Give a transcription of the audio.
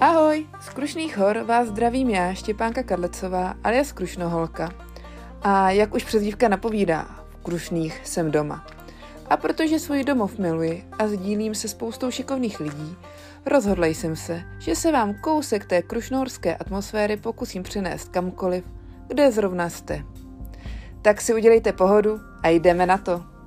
Ahoj, z Krušných hor vás zdravím já, Štěpánka Kadlecová, alias Krušnoholka. A jak už přezdívka napovídá, v Krušných jsem doma. A protože svůj domov miluji a sdílím se spoustou šikovných lidí, rozhodla jsem se, že se vám kousek té krušnohorské atmosféry pokusím přinést kamkoliv, kde zrovna jste. Tak si udělejte pohodu a jdeme na to.